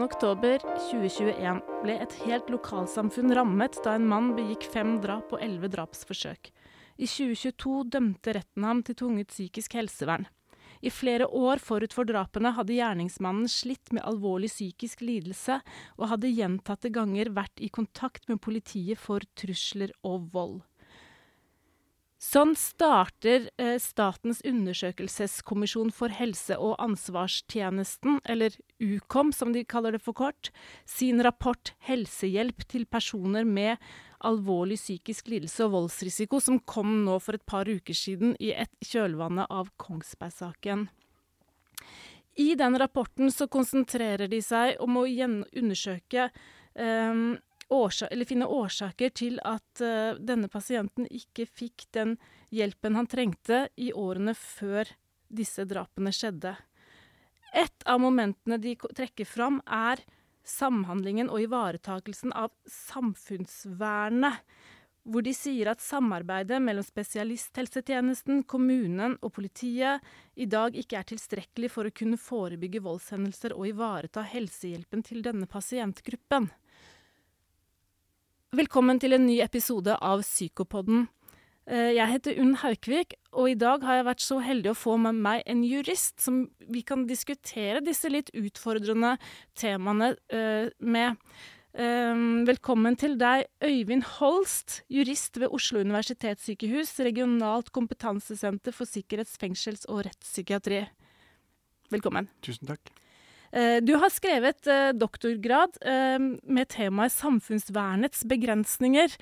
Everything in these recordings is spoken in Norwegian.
15.10.2021 ble et helt lokalsamfunn rammet da en mann begikk fem drap og elleve drapsforsøk. I 2022 dømte retten ham til tvunget psykisk helsevern. I flere år forut for drapene hadde gjerningsmannen slitt med alvorlig psykisk lidelse, og hadde gjentatte ganger vært i kontakt med politiet for trusler og vold. Sånn starter eh, Statens undersøkelseskommisjon for helse- og ansvarstjenesten, eller Ukom som de kaller det for kort, sin rapport 'Helsehjelp til personer med alvorlig psykisk lidelse og voldsrisiko', som kom nå for et par uker siden i et kjølvannet av Kongsberg-saken. I den rapporten så konsentrerer de seg om å undersøke um, eller finne årsaker til at uh, denne pasienten ikke fikk den hjelpen han trengte i årene før disse drapene skjedde. Et av momentene de trekker fram, er samhandlingen og ivaretakelsen av samfunnsvernet. Hvor de sier at samarbeidet mellom spesialisthelsetjenesten, kommunen og politiet i dag ikke er tilstrekkelig for å kunne forebygge voldshendelser og ivareta helsehjelpen til denne pasientgruppen. Velkommen til en ny episode av Psykopodden. Eh, jeg heter Unn Haukvik, og i dag har jeg vært så heldig å få med meg en jurist som vi kan diskutere disse litt utfordrende temaene eh, med. Eh, velkommen til deg, Øyvind Holst, jurist ved Oslo universitetssykehus, regionalt kompetansesenter for sikkerhets-, fengsels- og rettspsykiatri. Velkommen. Tusen takk. Eh, du har skrevet eh, doktorgrad eh, med temaet samfunnsvernets begrensninger.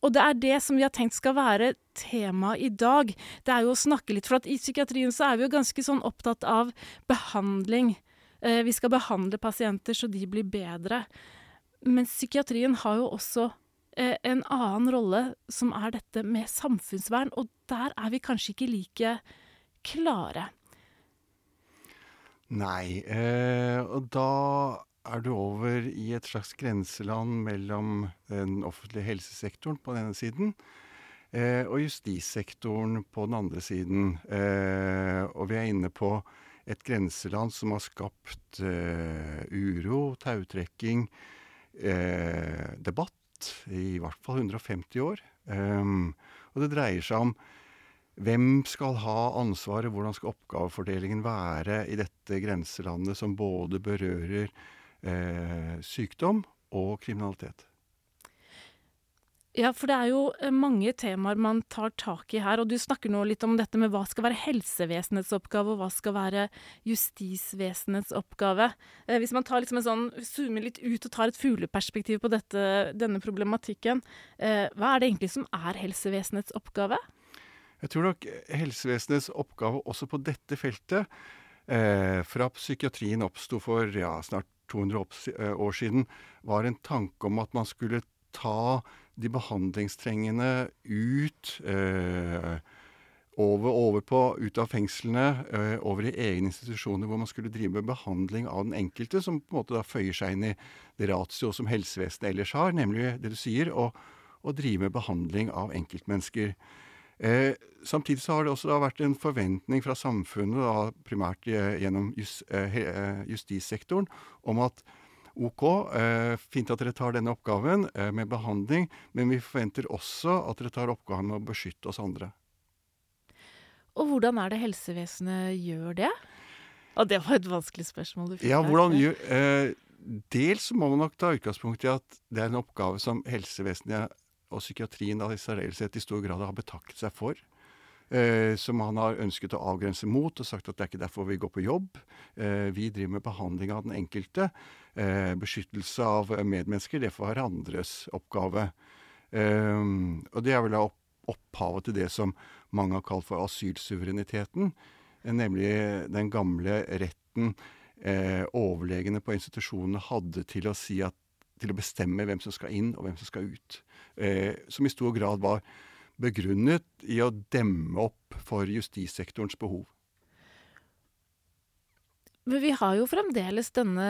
Og det er det som vi har tenkt skal være tema i dag. Det er jo å snakke litt, for i psykiatrien så er vi jo ganske sånn opptatt av behandling. Vi skal behandle pasienter så de blir bedre. Men psykiatrien har jo også en annen rolle, som er dette med samfunnsvern, og der er vi kanskje ikke like klare. Nei. Eh, og da er du over i et slags grenseland mellom den offentlige helsesektoren på den ene siden eh, og justissektoren på den andre siden. Eh, og vi er inne på et grenseland som har skapt eh, uro, tautrekking, eh, debatt i hvert fall 150 år. Eh, og det dreier seg om hvem skal ha ansvaret, hvordan skal oppgavefordelingen være i dette grenselandet som både berører eh, sykdom og kriminalitet? Ja, for det er jo eh, mange temaer man tar tak i her. Og du snakker nå litt om dette med hva skal være helsevesenets oppgave, og hva skal være justisvesenets oppgave. Eh, hvis man tar liksom en sånn, zoomer litt ut og tar et fugleperspektiv på dette, denne problematikken, eh, hva er det egentlig som er helsevesenets oppgave? Jeg tror nok helsevesenets oppgave også på dette feltet, eh, fra psykiatrien oppsto for ja, snart 200 eh, år siden, var en tanke om at man skulle ta de behandlingstrengende ut eh, over, over, på, ut av fengslene, eh, over i egne institusjoner hvor man skulle drive med behandling av den enkelte, som på en måte da føyer seg inn i det ratio som helsevesenet ellers har, nemlig det du sier, å drive med behandling av enkeltmennesker. Eh, samtidig så har det også vært en forventning fra samfunnet, da, primært gjennom just, eh, eh, justissektoren, om at OK, eh, fint at dere tar denne oppgaven eh, med behandling, men vi forventer også at dere tar oppgaven med å beskytte oss andre. Og hvordan er det helsevesenet gjør det? Og det var et vanskelig spørsmål du fikk. Ja, hvordan gjør... Eh, dels må man nok ta utgangspunkt i at det er en oppgave som helsevesenet og psykiatrien i særdeleshet i stor grad har betakket seg for. Eh, som han har ønsket å avgrense mot, og sagt at det er ikke derfor vi går på jobb. Eh, vi driver med behandling av den enkelte. Eh, beskyttelse av medmennesker, det får være andres oppgave. Eh, og det er vel opp, opphavet til det som mange har kalt for asylsuvereniteten. Eh, nemlig den gamle retten eh, overlegene på institusjonene hadde til å si at til å bestemme hvem som skal inn og hvem som skal ut. Eh, som i stor grad var begrunnet i å demme opp for justissektorens behov. Men vi har jo fremdeles denne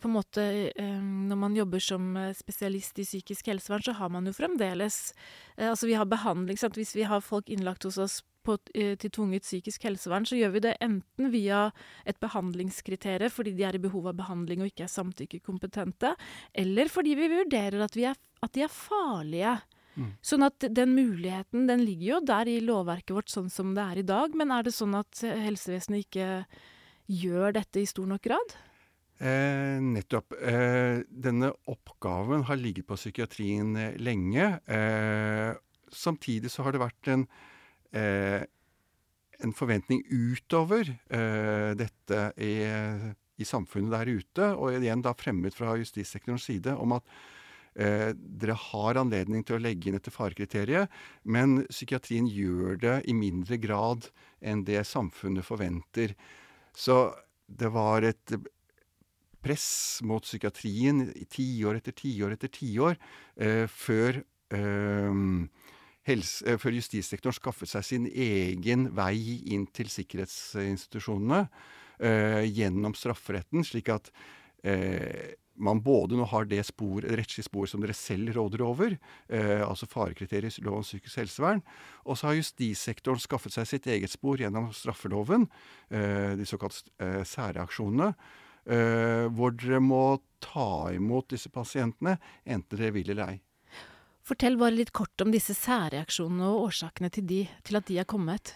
på en måte eh, Når man jobber som eh, spesialist i psykisk helsevern, så har man jo fremdeles eh, Altså vi har behandling sant? Hvis vi har folk innlagt hos oss på, til tvunget psykisk helsevern, så gjør vi det enten via et behandlingskriterium fordi de er i behov av behandling og ikke er samtykkekompetente, eller fordi vi vurderer at, vi er, at de er farlige. Mm. Sånn at den muligheten den ligger jo der i lovverket vårt sånn som det er i dag. Men er det sånn at helsevesenet ikke gjør dette i stor nok grad? Eh, nettopp. Eh, denne oppgaven har ligget på psykiatrien eh, lenge. Eh, samtidig så har det vært en, eh, en forventning utover eh, dette i, i, samfunnet der ute, og igjen da fremmet fra justissektorens side, om at dere har anledning til å legge inn dette farekriteriet, men psykiatrien gjør det i mindre grad enn det samfunnet forventer. Så det var et press mot psykiatrien i tiår etter tiår etter tiår eh, før, eh, helse, eh, før justissektoren skaffet seg sin egen vei inn til sikkerhetsinstitusjonene eh, gjennom strafferetten, slik at eh, man både nå har det spor, rettslige spor som dere selv råder over, eh, altså farekriterier i lov om psykisk helsevern, og så har justissektoren skaffet seg sitt eget spor gjennom straffeloven, eh, de såkalte eh, særreaksjonene, eh, hvor dere må ta imot disse pasientene, enten dere vil eller ei. Fortell bare litt kort om disse særreaksjonene og årsakene til, de, til at de er kommet.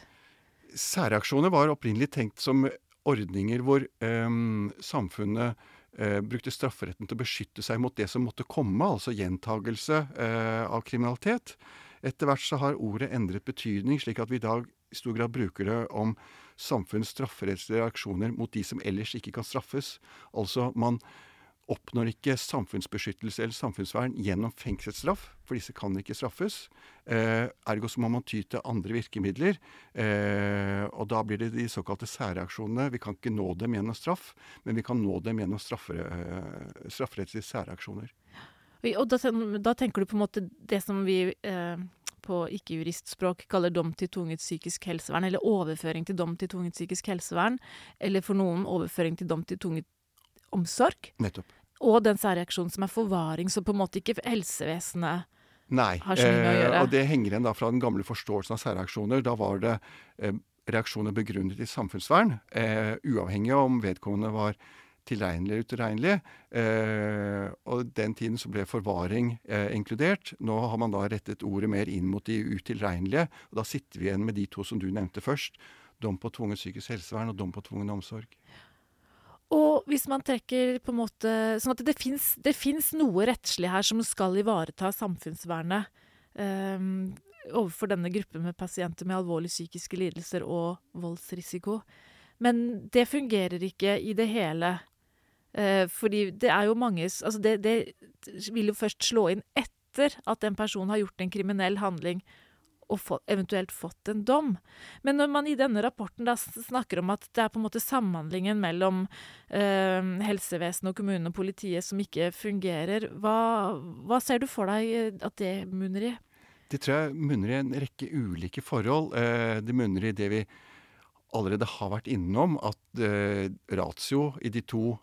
Særreaksjoner var opprinnelig tenkt som ordninger hvor eh, samfunnet eh, brukte strafferetten til å beskytte seg mot det som måtte komme, altså gjentagelse eh, av kriminalitet. Etter hvert så har ordet endret betydning, slik at vi i dag i stor grad bruker det om samfunnets strafferettslige reaksjoner mot de som ellers ikke kan straffes. Altså man oppnår ikke samfunnsbeskyttelse eller samfunnsvern gjennom fengselsstraff, for disse kan ikke straffes. Eh, ergo så må man ty til andre virkemidler. Eh, og da blir det de såkalte særreaksjonene. Vi kan ikke nå dem gjennom straff, men vi kan nå dem gjennom straffere, eh, strafferettslige særreaksjoner. Og da, da, tenker du på en måte det som vi eh, på ikke-juristspråk kaller dom til tvunget psykisk helsevern, eller overføring til dom til tvunget psykisk helsevern, eller for noen overføring til dom til tvunget omsorg. Nettopp. Og den særreaksjonen som er forvaring, som på en måte ikke helsevesenet Nei, har så mye å gjøre. Eh, og det henger igjen da fra den gamle forståelsen av særreaksjoner. Da var det eh, reaksjoner begrunnet i samfunnsvern, eh, uavhengig av om vedkommende var tilregnelig eller utilregnelig. Eh, og den tiden så ble forvaring eh, inkludert. Nå har man da rettet ordet mer inn mot de utilregnelige. Og da sitter vi igjen med de to som du nevnte først. Dom på tvunget psykisk helsevern og dom på tvungen omsorg. Og hvis man trekker på en måte Sånn at det fins noe rettslig her som skal ivareta samfunnsvernet um, overfor denne gruppen med pasienter med alvorlige psykiske lidelser og voldsrisiko. Men det fungerer ikke i det hele. Uh, fordi det er jo mange Altså, det, det vil jo først slå inn etter at en person har gjort en kriminell handling og få, eventuelt fått en dom. Men når man i denne rapporten da snakker om at det er på en måte samhandlingen mellom eh, helsevesenet og kommunen og politiet som ikke fungerer, hva, hva, ser du for deg eh, at det munner i? Det tror jeg munner i en rekke ulike forhold. Eh, det munner i det vi allerede har vært innom, at eh, ratio i de to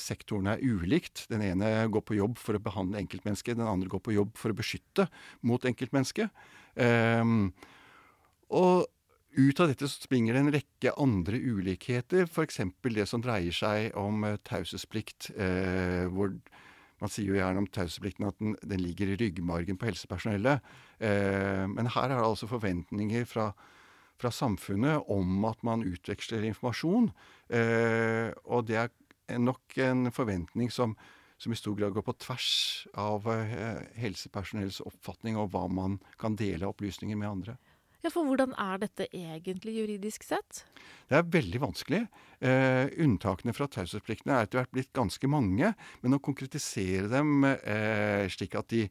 sektorene er ulikt. Den ene går på jobb for å behandle enkeltmennesket, den andre går på jobb for å beskytte mot enkeltmennesket. Um, og ut av dette springer det en rekke andre ulikheter, f.eks. det som dreier seg om uh, taushetsplikt. Uh, hvor man sier jo gjerne om taushetsplikten at den, den, ligger i ryggmargen på helsepersonellet. Uh, men her er det altså forventninger fra, fra, samfunnet om at man utveksler informasjon. og det er nok en forventning som som i stor grad går på tvers av eh, helsepersonells oppfatning av hva man kan dele av opplysninger med andre. Ja, For hvordan er dette egentlig juridisk sett? Det er veldig vanskelig. Eh, unntakene fra taushetspliktene er etter hvert blitt ganske mange. Men å konkretisere dem eh, slik at de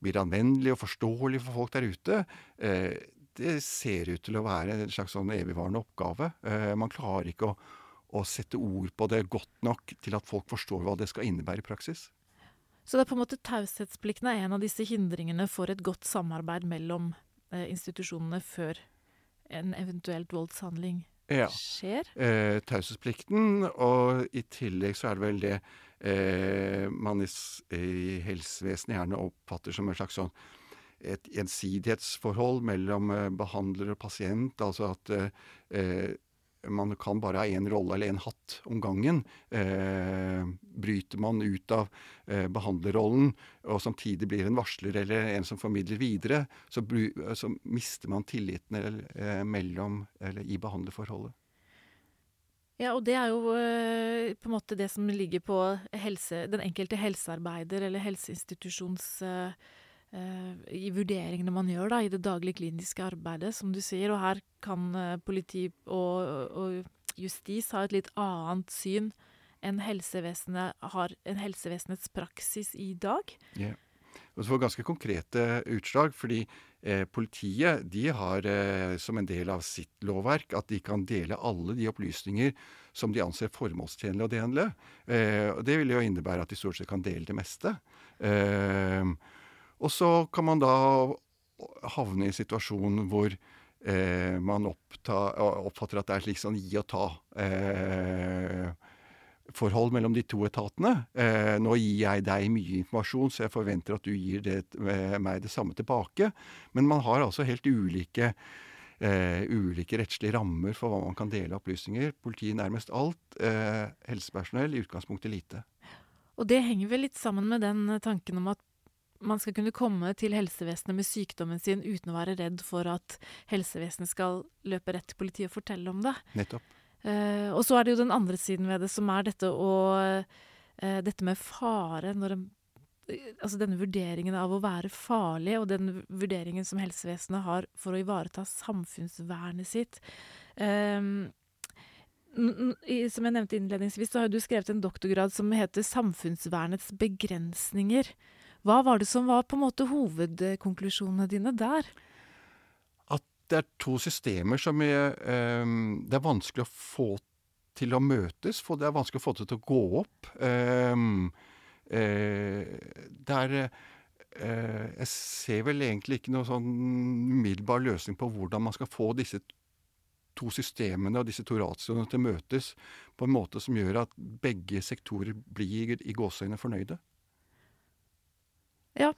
blir anvendelige og forståelige for folk der ute, eh, det ser ut til å være en slags sånn evigvarende oppgave. Eh, man klarer ikke å å sette ord på det godt nok til at folk forstår hva det skal innebære i praksis. Så det er på en måte taushetsplikten er en av disse hindringene for et godt samarbeid mellom eh, institusjonene før en eventuelt voldshandling ja. skjer? Eh, Taushetsplikten, og i tillegg så er det vel det eh, man i, i, helsevesenet gjerne oppfatter som en slags sånn et gjensidighetsforhold mellom eh, behandler og pasient. Altså at eh, man kan bare ha én rolle eller én hatt om gangen. Eh, bryter man ut av eh, behandlerrollen og samtidig blir en varsler eller en som formidler videre, så, så mister man tilliten eller, eh, mellom, eller i behandlerforholdet. Ja, og det er jo eh, på en måte det som ligger på helse, den enkelte helsearbeider eller helseinstitusjons eh, i vurderingene man gjør da, i det daglige kliniske arbeidet, som du sier. Og her kan eh, politi og, og justis ha et litt annet syn enn helsevesenet har en helsevesenets praksis i dag. Yeah. Og så får ganske konkrete utslag, fordi eh, politiet de har eh, som en del av sitt lovverk at de kan dele alle de opplysninger som de anser formålstjenlige og dele. Eh, og det vil jo innebære at de stort sett kan dele det meste. Eh, og så kan man da havne i en situasjon hvor eh, man oppta, oppfatter at det er slik sånn gi og ta. Eh, forhold mellom de to etatene. Eh, nå gir jeg deg mye informasjon, så jeg forventer at du gir det, eh, meg det samme tilbake. Men man har altså helt ulike, eh, ulike rettslige rammer for hva man kan dele opplysninger. Politiet nærmest alt. Eh, helsepersonell i utgangspunktet lite. Og det henger vel litt sammen med den tanken om at man skal kunne komme til helsevesenet med sykdommen sin uten å være redd for at helsevesenet skal løpe rett til politiet og fortelle om det. Nettopp. Uh, og så er det jo den andre siden ved det, som er dette, å, uh, dette med fare. En, altså denne vurderingen av å være farlig, og den vurderingen som helsevesenet har for å ivareta samfunnsvernet sitt. Um, som jeg nevnte innledningsvis, så har du skrevet en doktorgrad som heter 'Samfunnsvernets begrensninger'. Hva var det som var på en måte hovedkonklusjonene dine der? At det er to systemer som er, um, det er vanskelig å få til å møtes. For det er vanskelig å få det til å gå opp. Um, uh, det er uh, Jeg ser vel egentlig ikke noen sånn umiddelbar løsning på hvordan man skal få disse to systemene og disse to ratioene til å møtes på en måte som gjør at begge sektorer blir i gåseøyne fornøyde. Ja.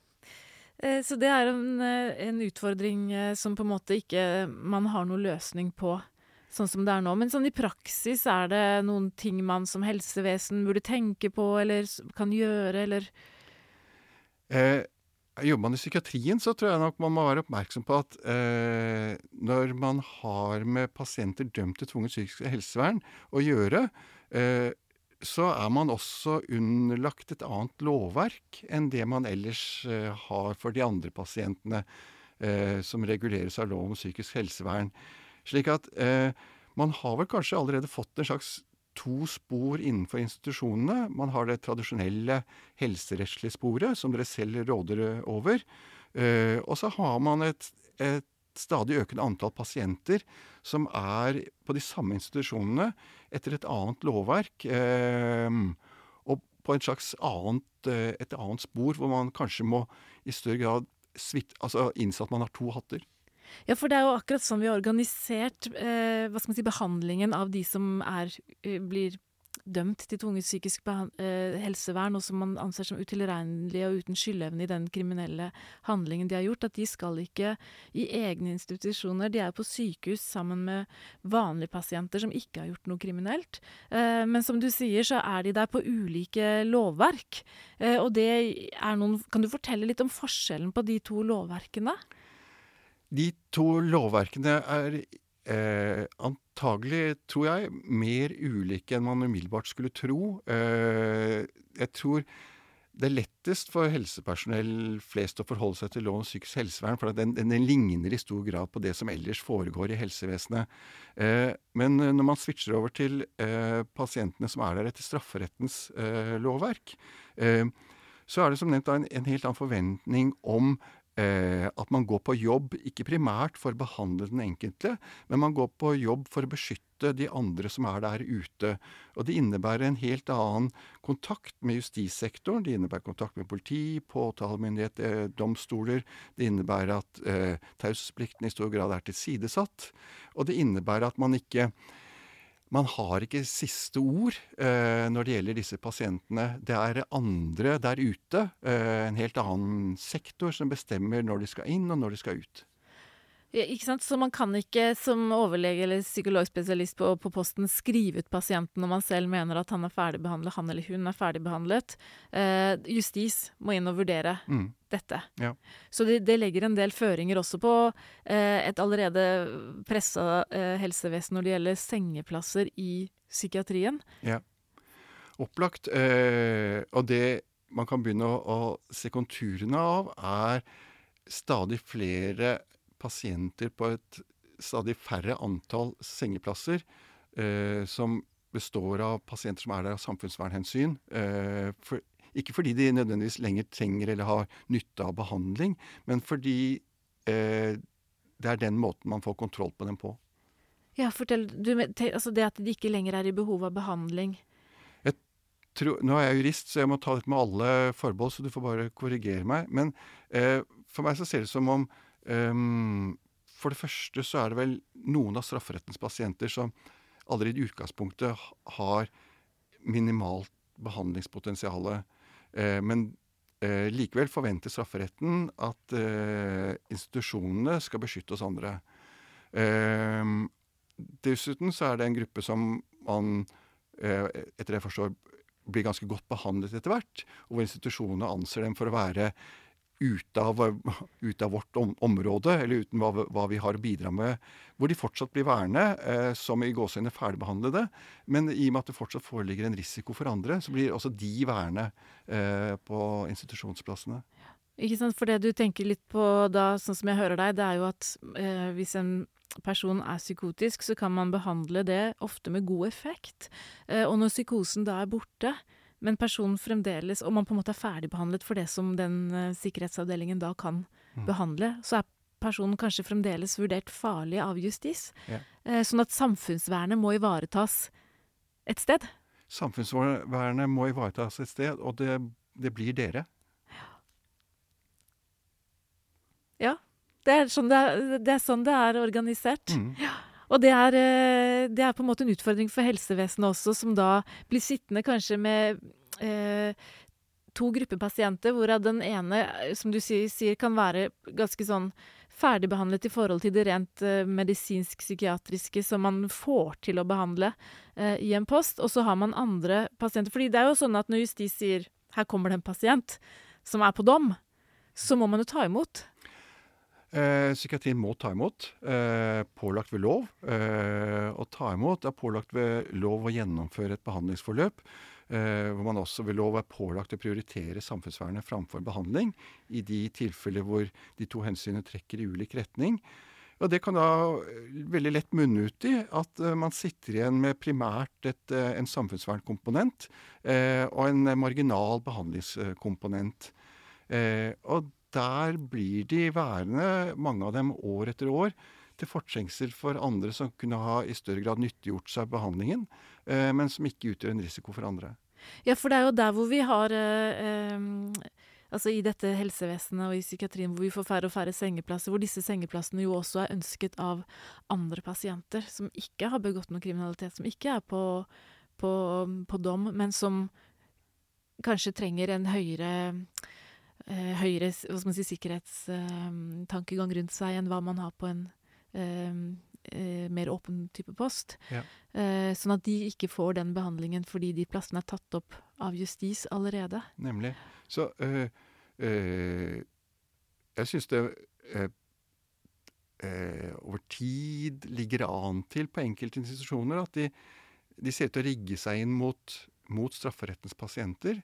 Eh, så det er en, eh, en, utfordring eh, som på en måte ikke man har noen løsning på, sånn som det er nå. Men sånn i praksis, er det noen ting man som helsevesen burde tenke på, eller kan gjøre, eller eh, Jobber man i psykiatrien, så tror jeg nok man må være oppmerksom på at eh, når man har med pasienter dømt til tvungent psykisk helsevern å gjøre, eh, så er man også underlagt et annet lovverk enn det man ellers eh, har for de andre pasientene eh, som reguleres av lov om psykisk helsevern. Slik at eh, man har vel kanskje allerede fått en slags to spor innenfor institusjonene. Man har det tradisjonelle helserettslige sporet, som dere selv råder over. Og så har man et, et stadig økende antall pasienter som er på de samme institusjonene etter et annet lovverk. Eh, og på et slags annet, eh, et annet spor, hvor man kanskje må i større grad svitt, altså innse at man har to hatter. Ja, for det er jo akkurat sånn vi har organisert eh, hva skal man si, behandlingen av de som er, eh, blir dømt til tvunget psykisk eh, helsevern, og som man anser som utilregnelige og uten skyldevne i den kriminelle handlingen de har gjort, at de skal ikke i egne institusjoner. De er på sykehus sammen med vanlige pasienter som ikke har gjort noe kriminelt. Eh, men som du sier, så er de der på ulike lovverk. Eh, og det er noen Kan du fortelle litt om forskjellen på de to lovverkene? De to lovverkene er Eh, antagelig, tror jeg, mer ulike enn man umiddelbart skulle tro. Eh, jeg tror det er lettest for helsepersonell flest å forholde seg til lov om psykisk helsevern, for den, den, den, ligner i stor grad på det som ellers foregår i helsevesenet. Eh, men når man switcher over til eh, pasientene som er der etter strafferettens eh, lovverk, eh, så er det som nevnt en, en helt annen forventning om eh, at man går på jobb ikke primært for å behandle den enkelte, men man går på jobb for å beskytte de andre som er der ute. Og det innebærer en helt annen kontakt med justissektoren. Det innebærer kontakt med politi, påtalemyndighet, eh, domstoler. Det innebærer at eh, taushetsplikten i stor grad er tilsidesatt. Og det innebærer at man ikke man har ikke siste ord eh, når det gjelder disse pasientene. Det er andre der ute, eh, en helt annen sektor, som bestemmer når de skal inn og når de skal ut. Ikke sant? Så man kan ikke som overlege eller psykologspesialist på, på, posten skrive ut pasienten når man selv mener at han er ferdigbehandlet, han eller hun er ferdigbehandlet. Eh, justis må inn og vurdere mm. dette. Ja. Så det, det, legger en del føringer også på eh, et allerede pressa eh, helsevesen når det gjelder sengeplasser i psykiatrien. Ja, opplagt. Eh, og det man kan begynne å, å se konturene av, er stadig flere pasienter på et stadig færre antall sengeplasser, eh, som består av pasienter som er der av samfunnsvernhensyn. Eh, for, ikke fordi de nødvendigvis lenger trenger eller har nytte av behandling, men fordi eh, det er den måten man får kontroll på dem på. Ja, fortell. Du, altså det at de ikke lenger er i behov av behandling. Tror, nå er jeg jurist, så jeg må ta dette med alle forbehold, så du får bare korrigere meg. Men eh, for meg så ser det som om Um, for det første så er det vel noen av strafferettens pasienter som allerede i utgangspunktet har minimalt behandlingspotensial. Eh, men eh, likevel forventer strafferetten at eh, institusjonene skal beskytte oss andre. Eh, dessuten så er det en gruppe som man, eh, etter det jeg forstår, blir ganske godt behandlet etter hvert, og hvor institusjonene anser dem for å være ute av, ut av vårt om, område, eller uten hva, hva, vi har å bidra med, hvor de fortsatt blir værende eh, som i gåseøyne ferdigbehandlede. Men i og med at det fortsatt foreligger en risiko for andre, så blir også de værende eh, på institusjonsplassene. Ikke sant, For det du tenker litt på da, sånn som jeg hører deg, det er jo at eh, hvis en person er psykotisk, så kan man behandle det ofte med god effekt. Eh, og når psykosen da er borte, men personen fremdeles Og man på en måte er ferdigbehandlet for det som den uh, sikkerhetsavdelingen da kan mm. behandle. Så er personen kanskje fremdeles vurdert farlig av justis. Ja. Uh, sånn at samfunnsvernet må ivaretas et sted. Samfunnsvernet må ivaretas et sted, og det, det blir dere. Ja. Det er, sånn det, er, det er sånn det er organisert. Mm. Ja. Og det er, eh, det er, på en måte en utfordring for helsevesenet også, som da blir sittende kanskje med eh, to grupper pasienter, hvorav den ene, eh, som du sier, kan være ganske sånn ferdigbehandlet i forhold til det rent eh, medisinsk-psykiatriske som man får til å behandle eh, i en post. Og så har man andre pasienter. fordi det er jo sånn at når justis sier 'her kommer det en pasient' som er på dom, så må man jo ta imot. Eh, psykiatrien må ta imot. Eh, pålagt ved lov eh, å ta imot. Er pålagt ved lov å gjennomføre et behandlingsforløp. Eh, hvor man også ved lov er pålagt å prioritere samfunnsvernet framfor behandling i de tilfeller hvor de to hensynene trekker i ulik retning. Og Det kan da eh, veldig lett munne ut i at uh, man sitter igjen med primært et, en samfunnsvernkomponent og en marginal behandlingskomponent. og der blir de værende, mange av dem år etter år, til fortrengsel for andre som kunne ha i større grad nyttiggjort seg behandlingen, eh, men som ikke utgjør en risiko for andre. Ja, for det er jo der hvor vi har eh, Altså i dette helsevesenet og i psykiatrien hvor vi får færre og færre sengeplasser, hvor disse sengeplassene jo også er ønsket av andre pasienter som ikke har begått noe kriminalitet, som ikke er på, på, på dom, men som kanskje trenger en høyere høyere hva skal man si, sikkerhetstankegang eh, rundt seg enn hva man har på en eh, eh, mer åpen type post. Ja. Eh, sånn at de ikke får den behandlingen fordi de plassene er tatt opp av justis allerede. Nemlig. Så øh, øh, jeg syns det øh, over tid ligger an til på enkelte institusjoner at de, de ser ut til å rigge seg inn mot, mot strafferettens pasienter.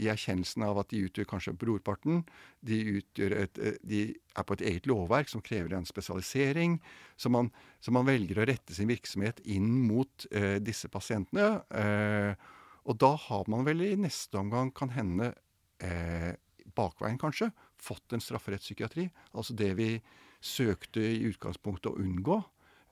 I erkjennelsen av at de utgjør kanskje brorparten. De, et, eh, de, er på et eget lovverk som krever en spesialisering. Så man, så man velger å rette sin virksomhet inn mot eh, disse pasientene. Eh, og da har man vel i neste omgang kan hende eh, bakveien kanskje, fått en strafferettspsykiatri. Altså det vi søkte i utgangspunktet å unngå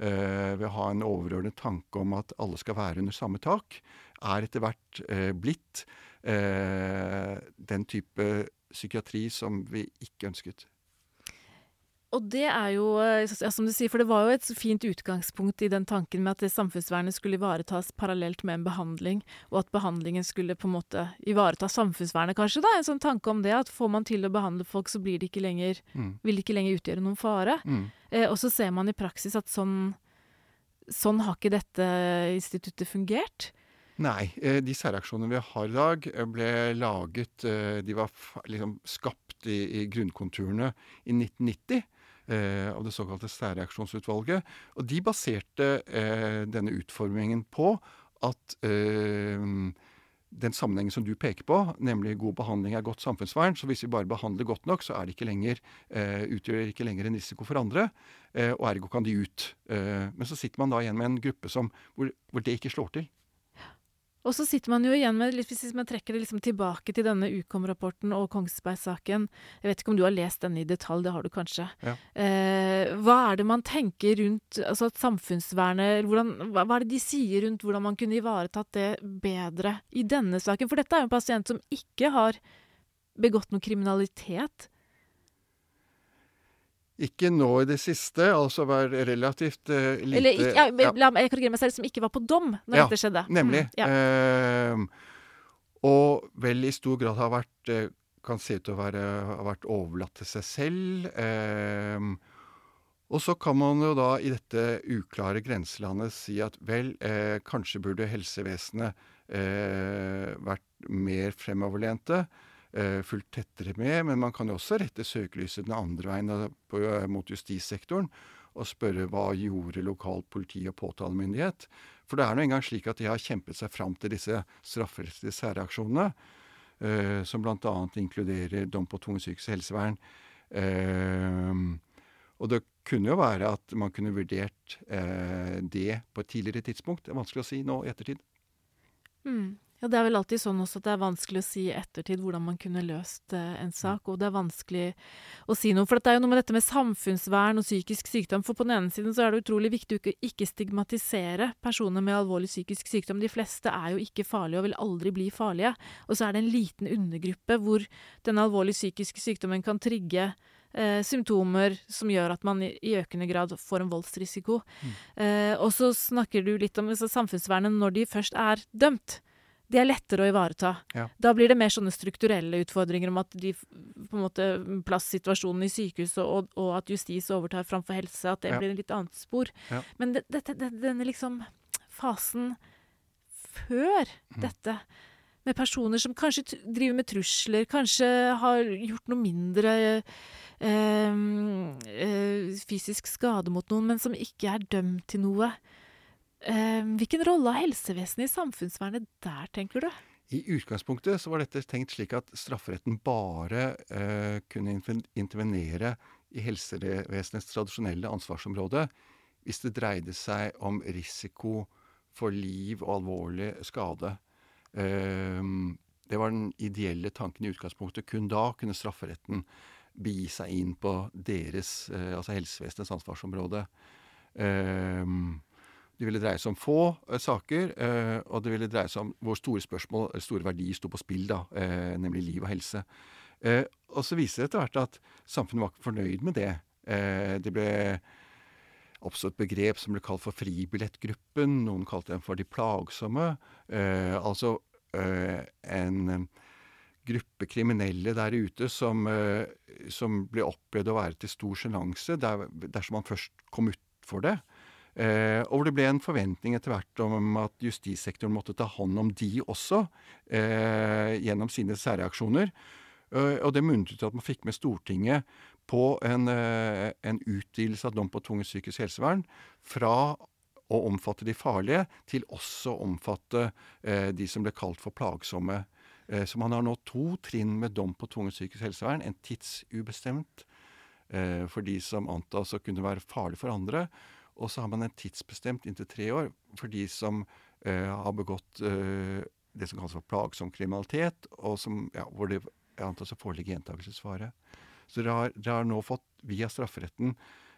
eh, ved å ha en overordnet tanke om at alle skal være under samme tak, er etter hvert eh, blitt den type psykiatri som vi ikke ønsket. Og det er jo, ja, som du sier, for det var jo et fint utgangspunkt i den tanken med at samfunnsvernet skulle ivaretas parallelt med en behandling, og at behandlingen skulle på en måte ivareta samfunnsvernet, kanskje, da. En sånn tanke om det, at får man til å behandle folk, så blir det ikke lenger, mm. vil det ikke lenger utgjøre noen fare. Mm. Eh, og så ser man i praksis at sånn, sånn har ikke dette instituttet fungert. Nei. Eh, de særreaksjonene vi har i dag, eh, ble laget eh, De var liksom skapt i, i grunnkonturene i 1990 eh, av det såkalte særreaksjonsutvalget. Og de baserte eh, denne utformingen på at eh, den sammenhengen som du peker på, nemlig god behandling er godt samfunnsvern. Så hvis vi bare behandler godt nok, så det ikke lenger, eh, utgjør det ikke lenger en risiko for andre. Eh, og ergo kan de ut. Eh, men så sitter man da igjen med en gruppe som, hvor, hvor det ikke slår til. Og så sitter man jo igjen med, hvis man trekker det liksom tilbake til denne Ukom-rapporten og Kongsberg-saken Jeg vet ikke om du har lest denne i detalj, det har du kanskje. Ja. Eh, hva er det man tenker rundt altså at samfunnsvernet hvordan, hva, er det de sier rundt hvordan man kunne ivaretatt det bedre i denne saken? For dette er jo en pasient som ikke har begått noe kriminalitet. Ikke nå i det siste, altså var relativt uh, lite Eller ikke, ja, ja. La meg korrigere meg selv, som ikke var på dom når ja, dette skjedde. Nemlig. Mm, ja. uh, og vel i stor grad har vært uh, Kan se ut til å være, ha vært overlatt til seg selv. Ehm, og så kan man jo da i dette uklare grenselandet si at vel, eh, kanskje burde helsevesenet vært mer fremoverlente. Eh, fulgt tettere med. Men man kan jo også rette søkelyset den andre veien, på, eh, mot justissektoren, og spørre hva gjorde lokalt politi og påtalemyndighet? For det er nå engang slik at de har kjempet seg fram til disse strafferettslige særreaksjonene, eh, som bl.a. inkluderer dom på tvungent psykisk helsevern. Eh, og det kunne jo være at man kunne vurdert eh, det på et tidligere tidspunkt. Det er vanskelig å si nå i ettertid. Mm. Ja, det er vel alltid sånn også at det er vanskelig å si i ettertid hvordan man kunne løst eh, en sak, og det er vanskelig å si noe. For det er jo noe med dette med samfunnsvern og psykisk sykdom. For på den ene siden så er det utrolig viktig å ikke stigmatisere personer med alvorlig psykisk sykdom. De fleste er jo ikke farlige og vil aldri bli farlige. Og så er det en liten undergruppe hvor den alvorlige psykiske sykdommen kan trigge Eh, symptomer som gjør at man i, i, økende grad får en voldsrisiko. Mm. Eh, og så snakker du litt om samfunnsvernet når de først er dømt det er lettere å ivareta. Ja. Da blir det mer sånne strukturelle utfordringer om at de, på en måte, plasssituasjonen i sykehuset og, og, at justis overtar framfor helse, at det ja. blir et litt annet spor. Ja. Men det, det, det, denne liksom fasen før mm. dette, med personer som kanskje driver med trusler, kanskje har gjort noe mindre øh, øh, fysisk skade mot noen, men som ikke er dømt til noe. Eh, hvilken rolle har helsevesenet i samfunnsvernet der, tenker du? I utgangspunktet så var dette tenkt slik at strafferetten bare eh, kunne intervenere i helsevesenets tradisjonelle ansvarsområde hvis det dreide seg om risiko for liv og alvorlig skade. Eh, det var den ideelle tanken i utgangspunktet. Kun da kunne strafferetten begi seg inn på deres, eh, altså helsevesenets ansvarsområde. Eh, det ville dreie seg om få uh, saker, uh, og det ville dreie seg om hvor store spørsmål, store verdier sto på spill, da, uh, nemlig liv og helse. og så viser det etter hvert at samfunnet var ikke fornøyd med det. det ble oppstått et begrep som ble kalt for fribillettgruppen. Noen kalte dem for de plagsomme. altså en gruppe kriminelle der ute som, som ble opplevd å være til stor sjenanse dersom man først kom ut for det. Eh, og det ble en forventning etter hvert om at justissektoren måtte ta hånd om de også, eh, gjennom sine særreaksjoner. Eh, og det munnet ut til at man fikk med Stortinget på en, uh, en utvidelse av dom på tvungent psykisk helsevern fra å omfatte de farlige til også å omfatte uh, de som ble kalt for plagsomme. så man har nå to trinn med dom på tvungent psykisk helsevern. En tidsubestemt for de som antas å kunne være farlige for andre. Og så har man en tidsbestemt inntil tre år for de som uh, har begått uh, det som kalles for plagsom kriminalitet, og som, ja, hvor det antas å foreligge gjentakelsesfare. Så dere har, dere har nå fått, via strafferetten,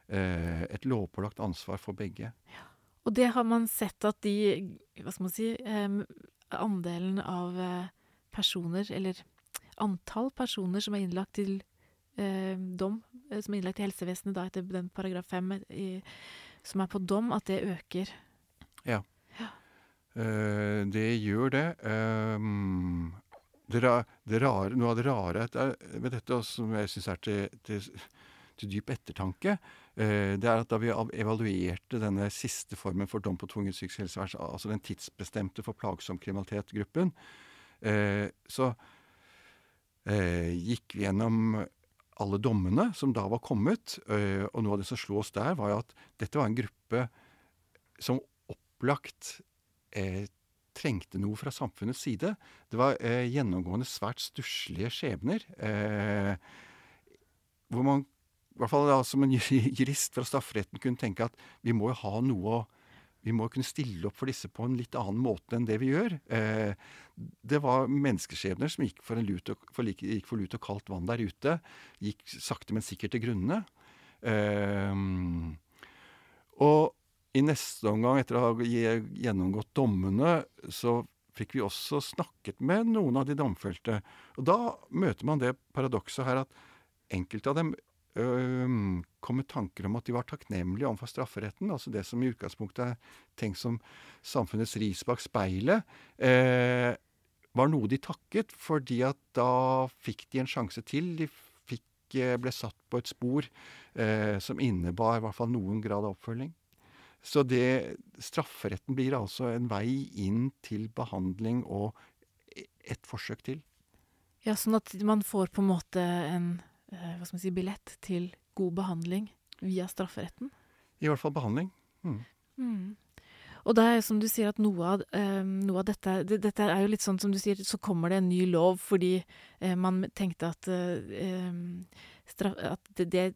eh, et lovpålagt ansvar for begge. Og det har man sett at de, hva skal man si, eh, andelen av eh, personer, eller antall personer som er innlagt til eh, dom, eh, som er innlagt i helsevesenet da etter den paragraf 5 i, som er på dom, at det øker. Ja. Ja. Eh, det gjør det. Um, det, ra, det rare, noe av det rare at ved dette, også, som jeg syns er til, til, til dyp ettertanke, uh, det er at da vi evaluerte denne siste formen for dom på tvungent psykisk helsevern, altså den tidsbestemte for plagsom kriminalitet-gruppen, uh, så eh, gikk vi gjennom alle dommene som da var kommet, eh, og noe av det som slo oss der, var at dette var en gruppe som opplagt eh, trengte noe fra samfunnets side. Det var eh, gjennomgående svært stusslige skjebner. Eh, hvor man, i hvert fall da, som en jurist fra strafferetten, kunne tenke at vi må jo ha noe å vi må kunne stille opp for disse på en litt annen måte enn det vi gjør. Eh, det var menneskeskjebner som gikk for, lut og, for, gikk for lut og kaldt vann der ute. Gikk sakte, men sikkert til grunne. Eh, og i neste omgang, etter å ha gjennomgått dommene, så fikk vi også snakket med noen av de domfelte. Og da møter man det paradokset her at enkelte av dem kom med tanker om at de var takknemlige overfor strafferetten, altså det som i utgangspunktet er tenkt som samfunnets ris bak speilet, eh, var noe de takket, fordi at da fikk de en sjanse til. De fikk, eh, ble satt på et spor eh, som innebar i hvert fall noen grad av oppfølging. Så det, strafferetten blir altså en vei inn til behandling og et forsøk til. Ja, sånn at man får på en måte en hva skal man si, billett til god behandling via strafferetten. I hvert fall behandling. Mm. Mm. Og det er som du sier at noe av, eh, noe av dette, det, dette er jo litt sånn som du sier, så kommer det en ny lov fordi eh, man tenkte at, eh, eh, straff, at det, det,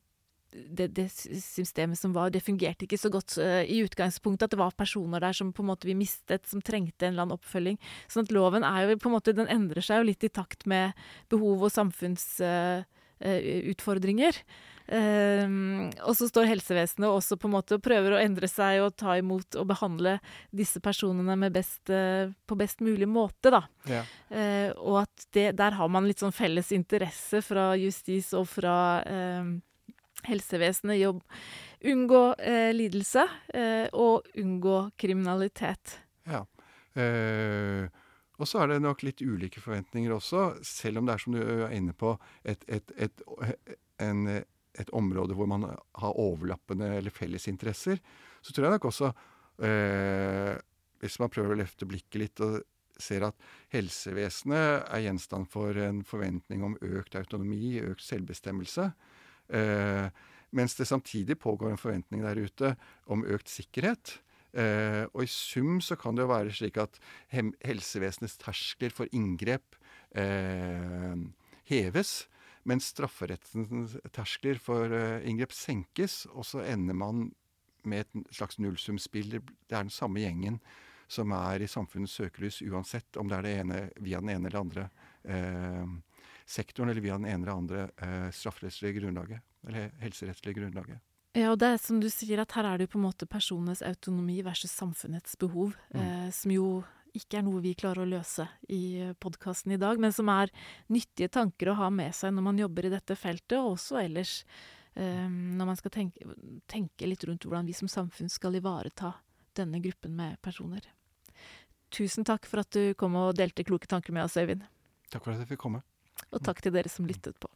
det, det systemet som var, det fungerte ikke så godt eh, i utgangspunktet. At det var personer der som på en måte vi mistet, som trengte en eller annen oppfølging. Sånn at loven er jo på en måte, den endrer seg jo litt i takt med behov og samfunnsutfordringer. Um, og så står helsevesenet også på en måte og prøver å endre seg og ta imot og behandle disse personene med best, uh, på best mulig måte, da. Ja. Uh, og at det, der har man litt sånn felles interesse fra justis og fra uh, helsevesenet i å unngå eh, lidelse eh, og unngå kriminalitet. ja. Eh, og så er det nok litt ulike forventninger også, selv om det er som du er inne på, et, et, et, en, et område hvor man har overlappende eller felles interesser. Så tror jeg nok også, eh, hvis man prøver å løfte blikket litt og ser at helsevesenet er gjenstand for en forventning om økt autonomi, økt selvbestemmelse, eh, mens det samtidig pågår en forventning der ute om økt sikkerhet. Eh, og i sum så kan det jo være slik at helsevesenets terskler for inngrep eh, heves, mens strafferettens terskler for eh, inngrep senkes, og så ender man med et slags nullsumspill. Det er den samme gjengen som er i samfunnets søkelys uansett om det er det ene via den ene eller andre eh, sektoren, eller via den ene eller andre eh, strafferettslige grunnlaget, eller helserettslige grunnlaget. Ja, og det er som du sier, at her er det jo på en måte personenes autonomi versus samfunnets behov, Mm. eh, som jo ikke er noe vi klarer å løse i podkasten i dag, men som er nyttige tanker å ha med seg når man jobber i dette feltet, og også ellers eh, når man skal tenke, tenke litt rundt hvordan vi som samfunn skal ivareta denne gruppen med personer. Tusen takk for at du kom og delte kloke tanker med oss, Øyvind. Takk for at jeg fikk komme. Og takk til dere som lyttet på.